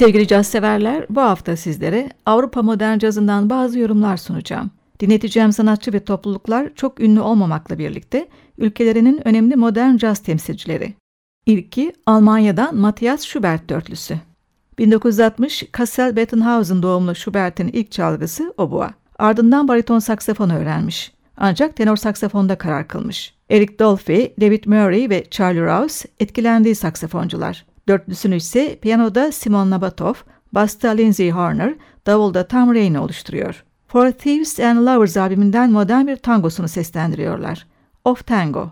Sevgili caz severler, bu hafta sizlere Avrupa modern cazından bazı yorumlar sunacağım. Dinleteceğim sanatçı ve topluluklar çok ünlü olmamakla birlikte ülkelerinin önemli modern caz temsilcileri. İlki Almanya'dan Matthias Schubert dörtlüsü. 1960 Kassel Bettenhausen doğumlu Schubert'in ilk çalgısı obua. Ardından bariton saksafon öğrenmiş. Ancak tenor saksafonda karar kılmış. Eric Dolphy, David Murray ve Charlie Rouse etkilendiği saksafoncular. Dörtlüsünü ise piyanoda Simon Nabatov, basta Lindsay Horner, davulda Tom Rainey oluşturuyor. For Thieves and Lovers albümünden modern bir tangosunu seslendiriyorlar. Of Tango.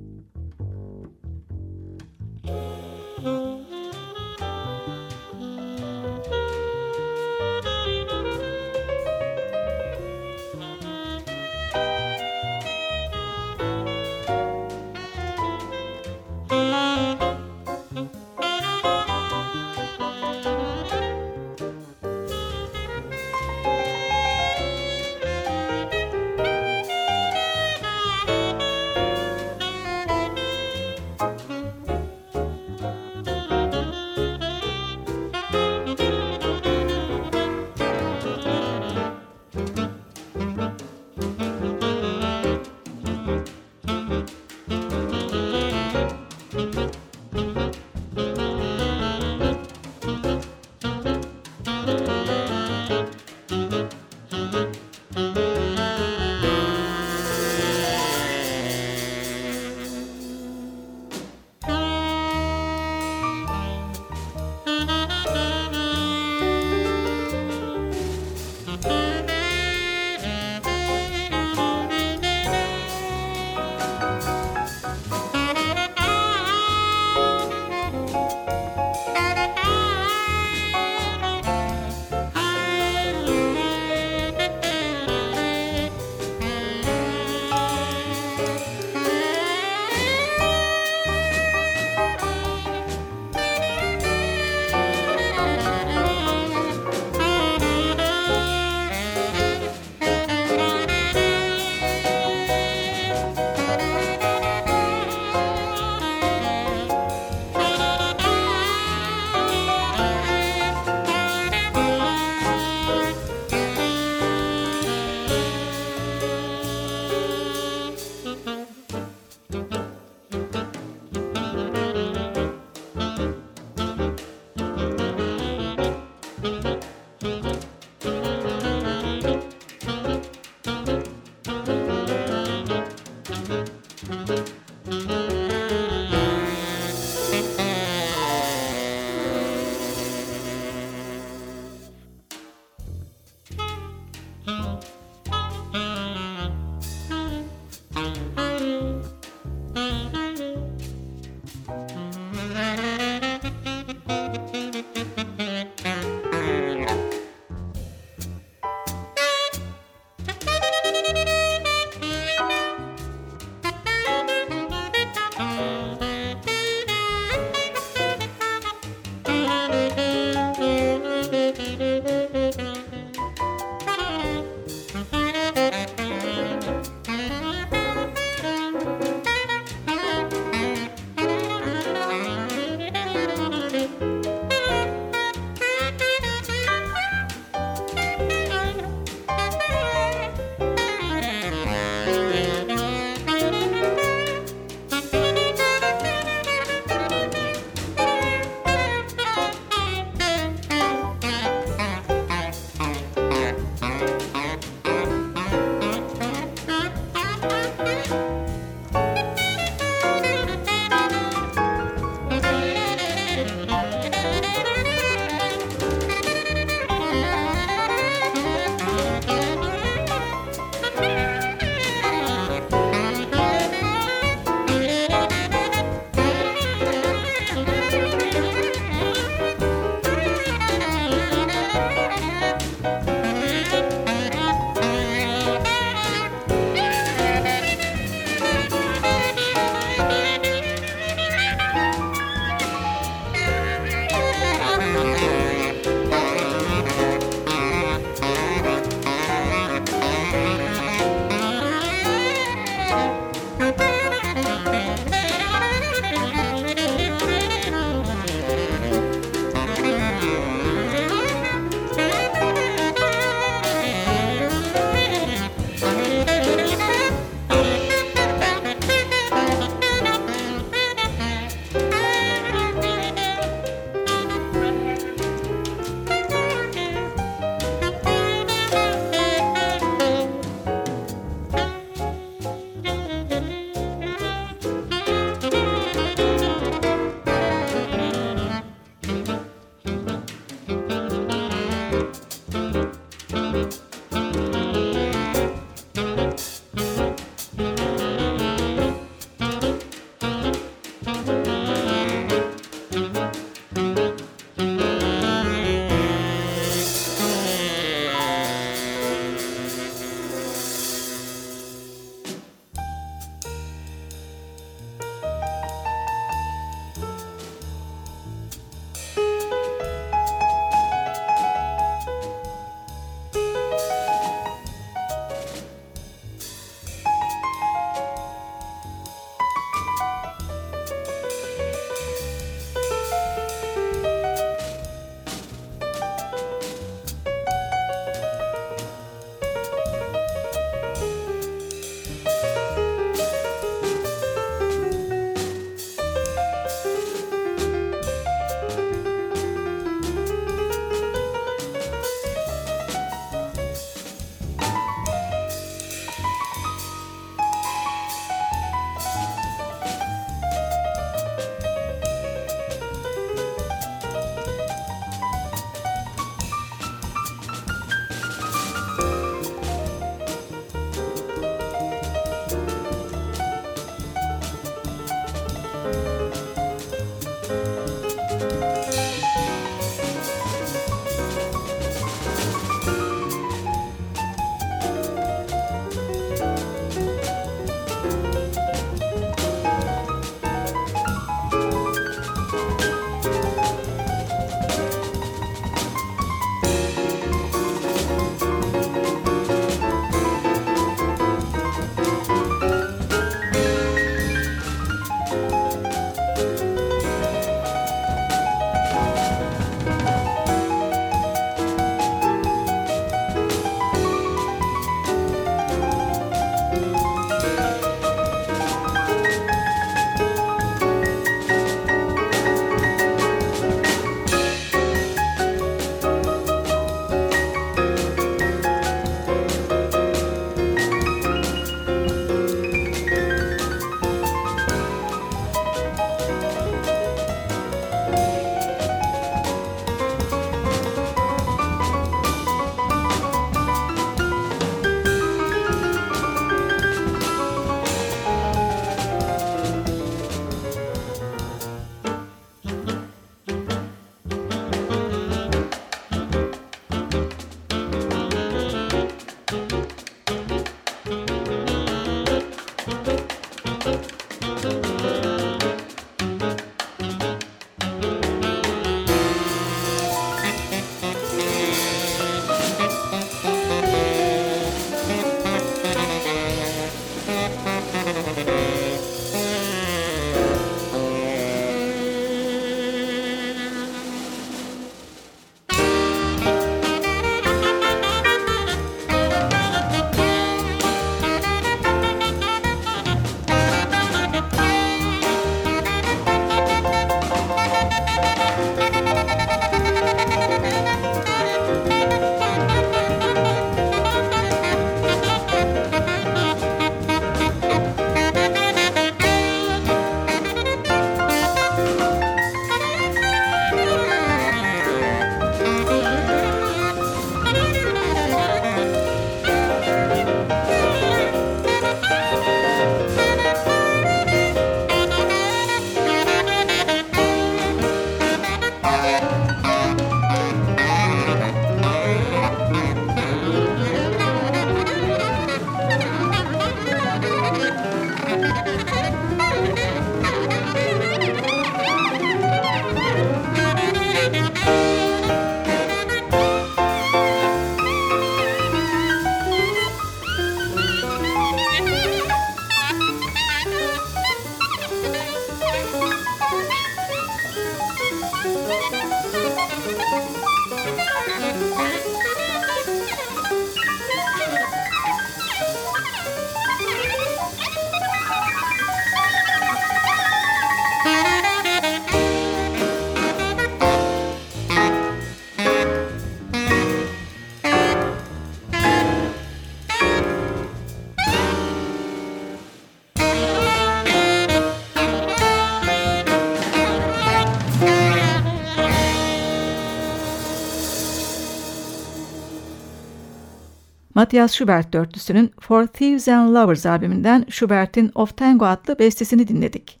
Matthias Schubert dörtlüsünün For Thieves and Lovers albümünden Schubert'in Of Tango adlı bestesini dinledik.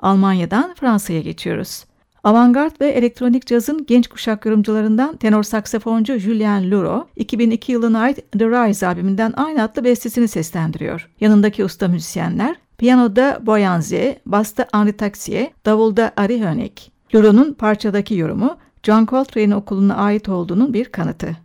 Almanya'dan Fransa'ya geçiyoruz. Avantgard ve elektronik cazın genç kuşak yorumcularından tenor saksafoncu Julien Luro, 2002 yılına ait The Rise albümünden aynı adlı bestesini seslendiriyor. Yanındaki usta müzisyenler, piyanoda Boyanze, basta Henri Taxier, davulda Ari Hönek. Luro'nun parçadaki yorumu, John Coltrane okuluna ait olduğunun bir kanıtı.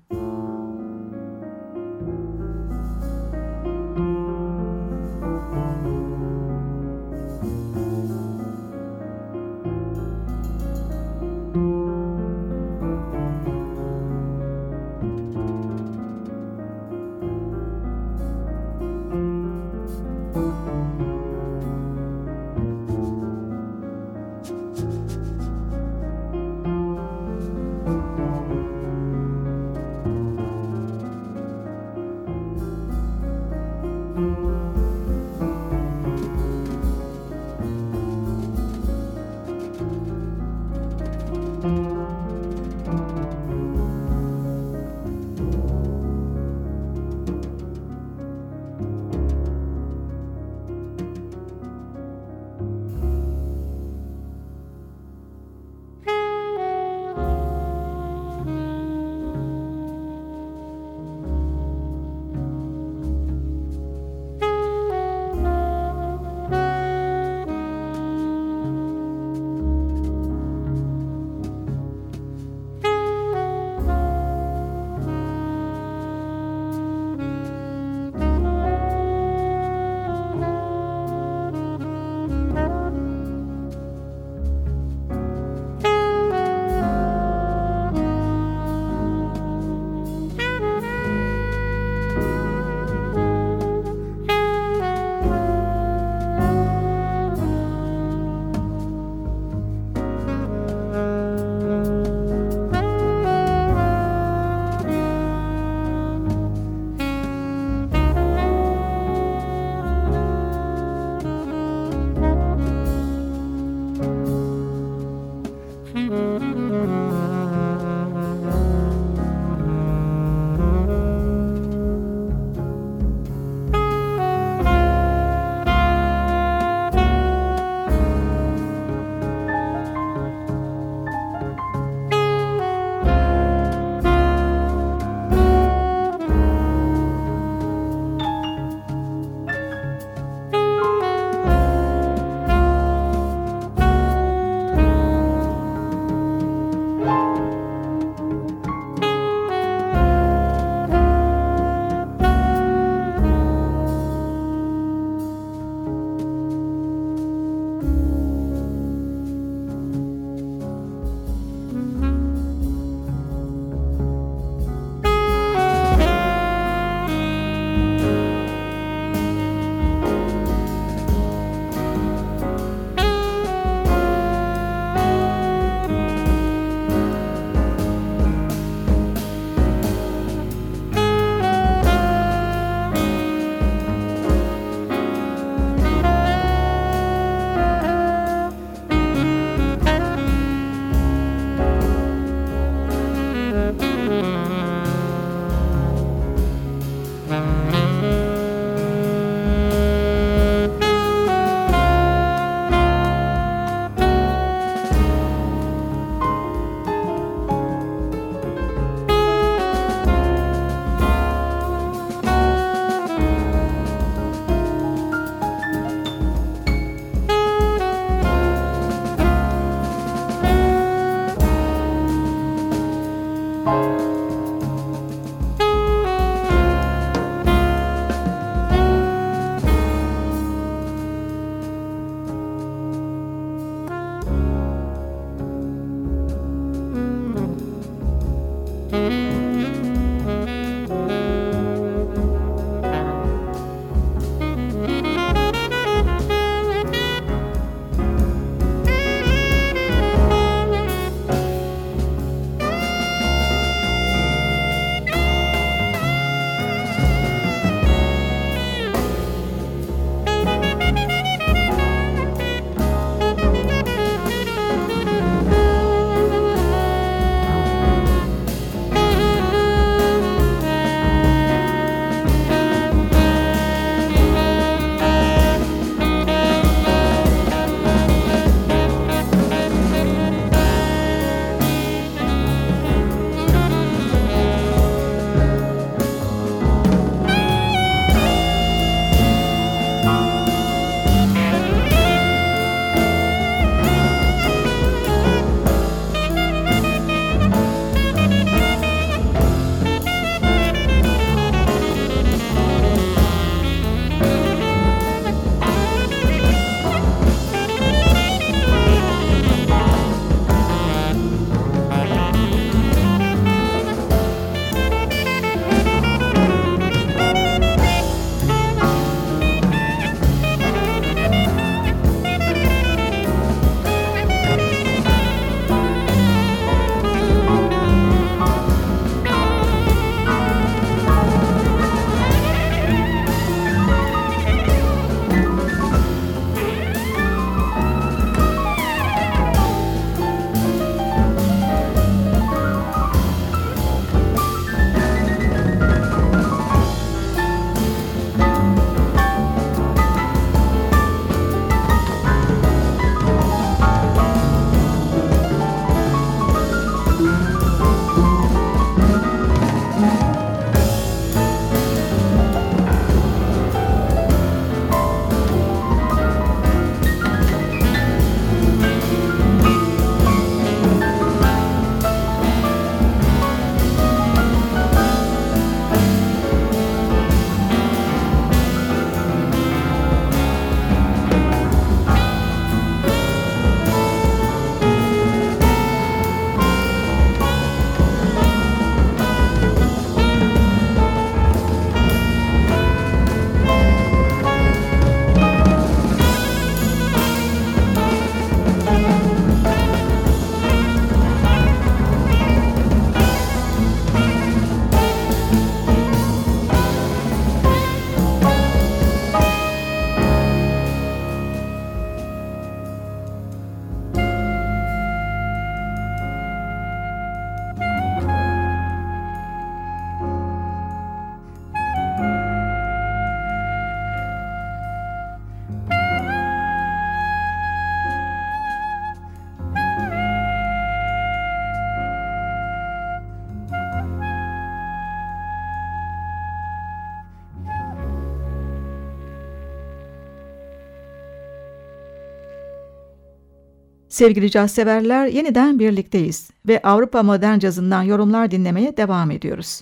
Sevgili caz severler yeniden birlikteyiz ve Avrupa modern cazından yorumlar dinlemeye devam ediyoruz.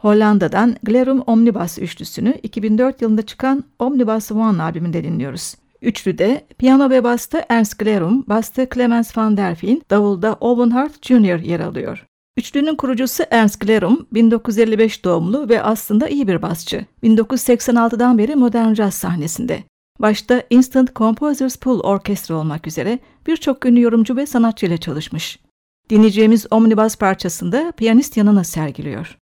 Hollanda'dan Glerum Omnibus üçlüsünü 2004 yılında çıkan Omnibus One albümünde dinliyoruz. Üçlüde piyano ve basta Ernst Glerum, basta Clemens van der Veen, davulda Owen Hart Jr. yer alıyor. Üçlünün kurucusu Ernst Glerum, 1955 doğumlu ve aslında iyi bir basçı. 1986'dan beri modern caz sahnesinde başta Instant Composers Pool Orkestra olmak üzere birçok ünlü yorumcu ve sanatçı ile çalışmış. Dinleyeceğimiz Omnibus parçasında piyanist yanına sergiliyor.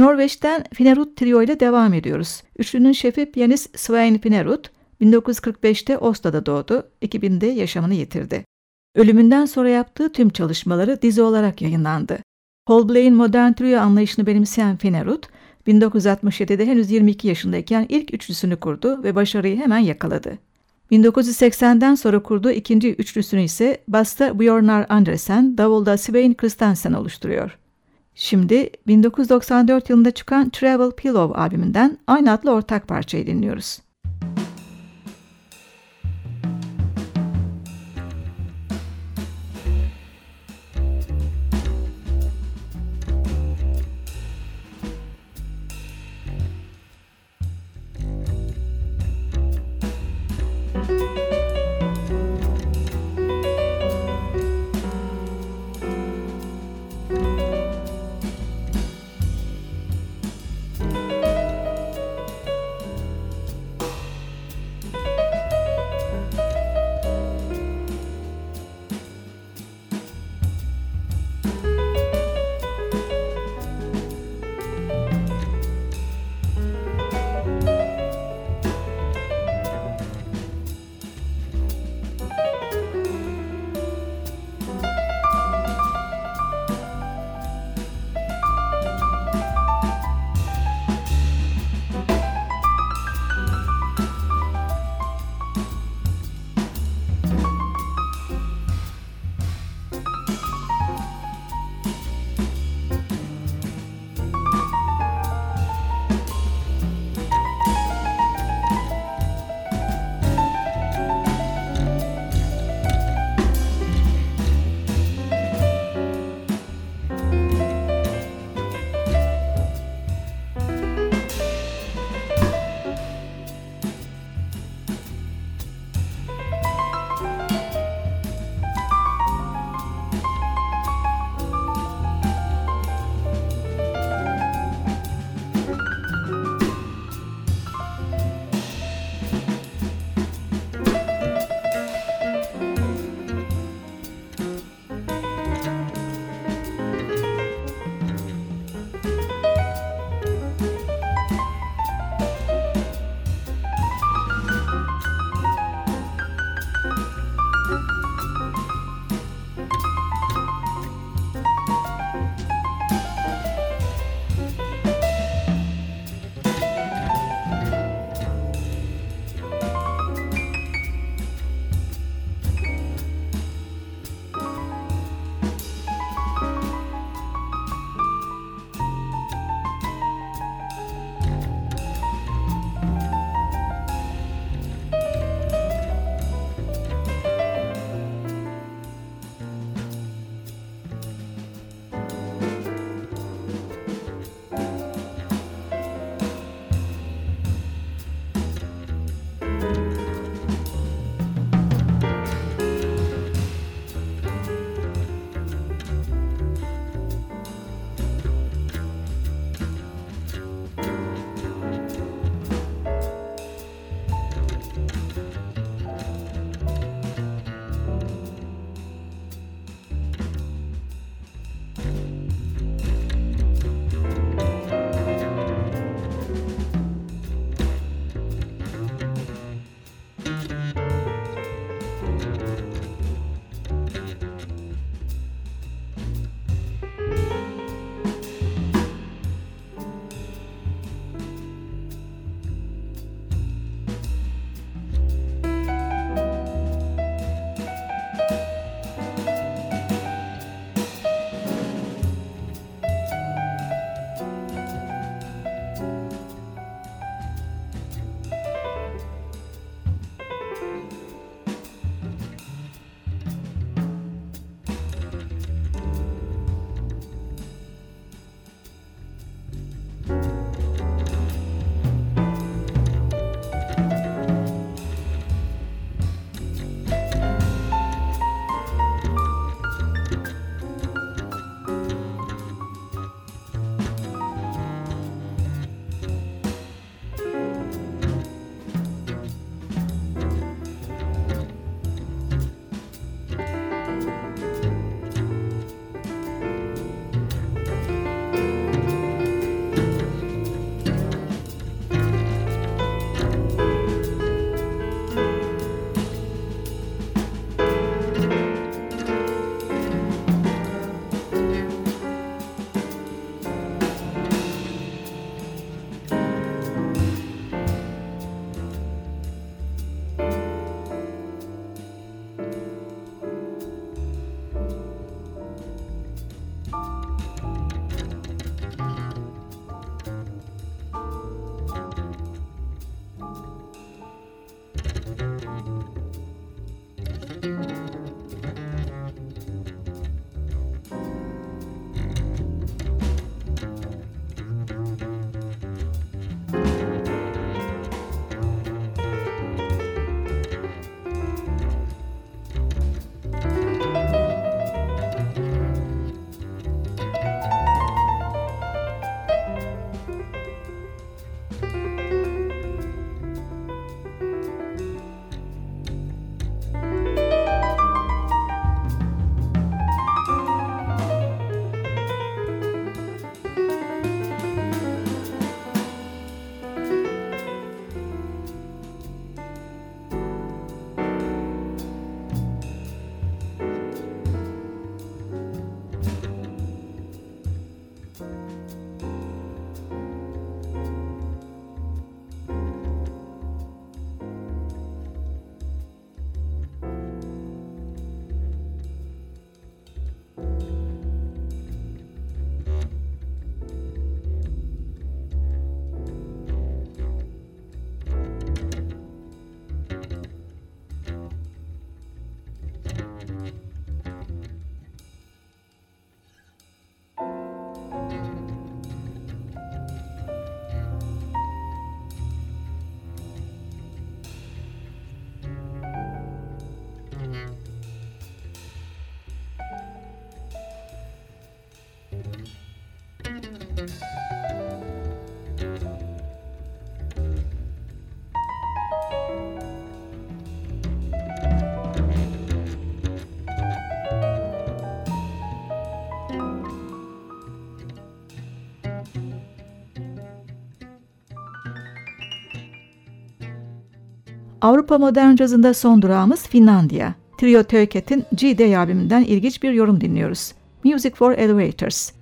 Norveç'ten Finerut Trio ile devam ediyoruz. Üçlünün şefi piyanist Svein Finerut, 1945'te Oslo'da doğdu, 2000'de yaşamını yitirdi. Ölümünden sonra yaptığı tüm çalışmaları dizi olarak yayınlandı. Paul modern trio anlayışını benimseyen Finerut, 1967'de henüz 22 yaşındayken ilk üçlüsünü kurdu ve başarıyı hemen yakaladı. 1980'den sonra kurduğu ikinci üçlüsünü ise basta Björnar Andresen, davulda Svein Christensen oluşturuyor. Şimdi 1994 yılında çıkan Travel Pillow albümünden aynı adlı ortak parçayı dinliyoruz. Avrupa modern cazında son durağımız Finlandiya. Trio Töyket'in G-Day albümünden ilginç bir yorum dinliyoruz. Music for Elevators.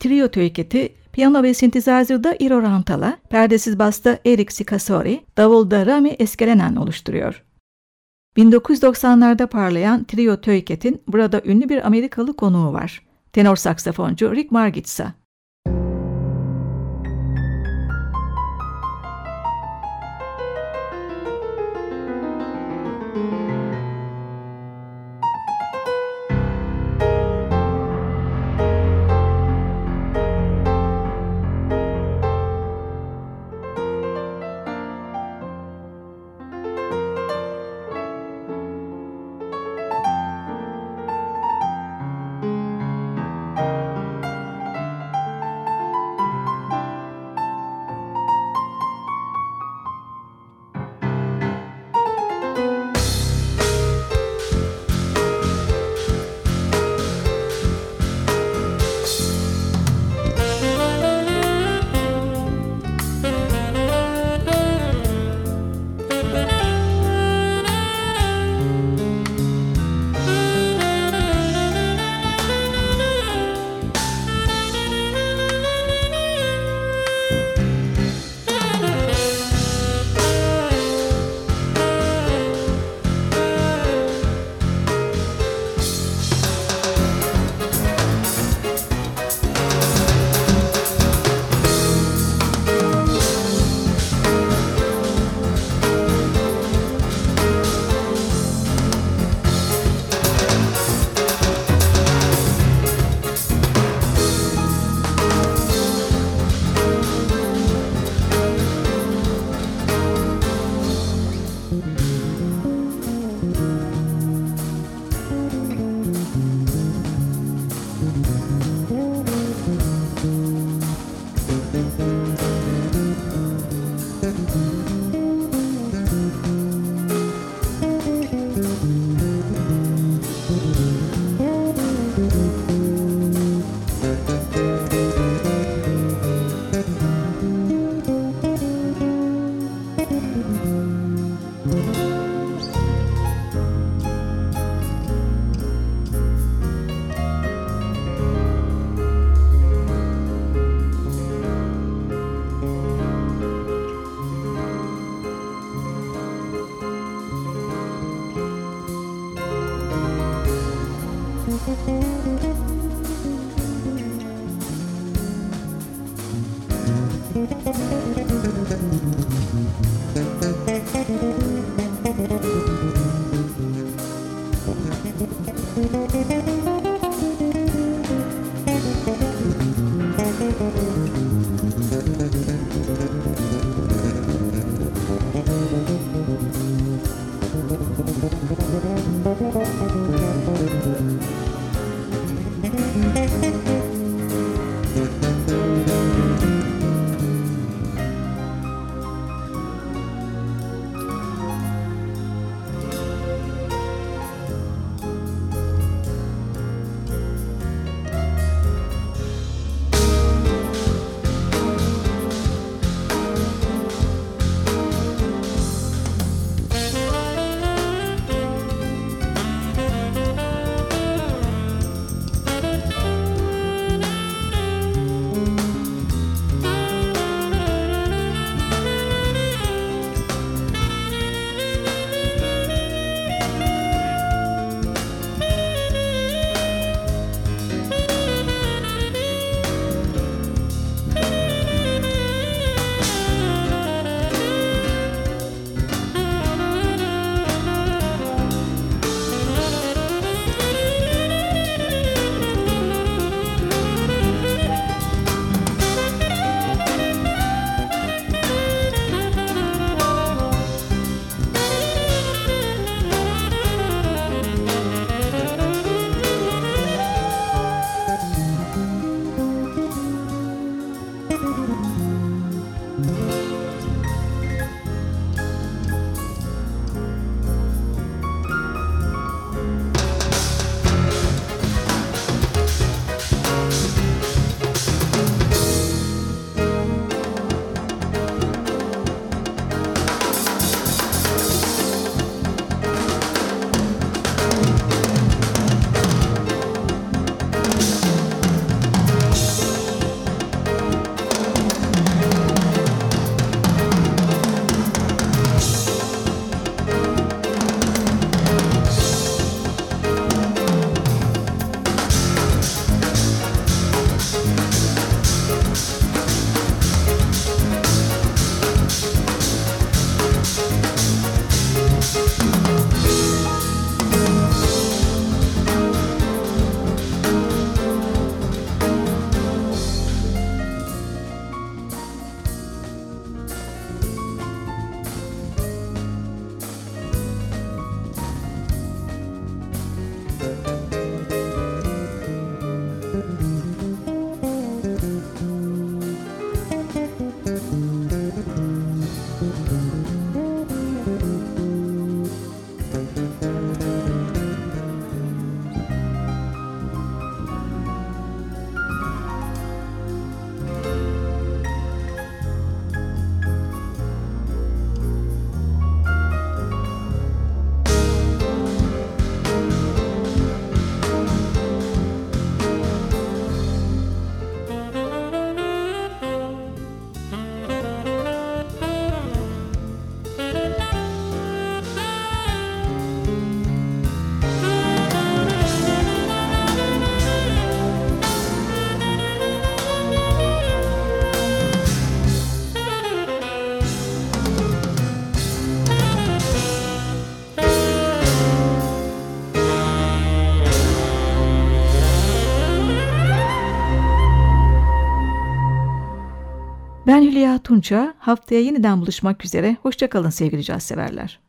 Trio Töyket'i piyano ve synthesizer'da Iro Rantala, perdesiz basta Erik Sikasori, davulda Rami Eskelenen oluşturuyor. 1990'larda parlayan Trio Töyket'in burada ünlü bir Amerikalı konuğu var. Tenor saksafoncu Rick Margitsa. Ben Hülya Tunça. Haftaya yeniden buluşmak üzere. Hoşçakalın sevgili caz severler.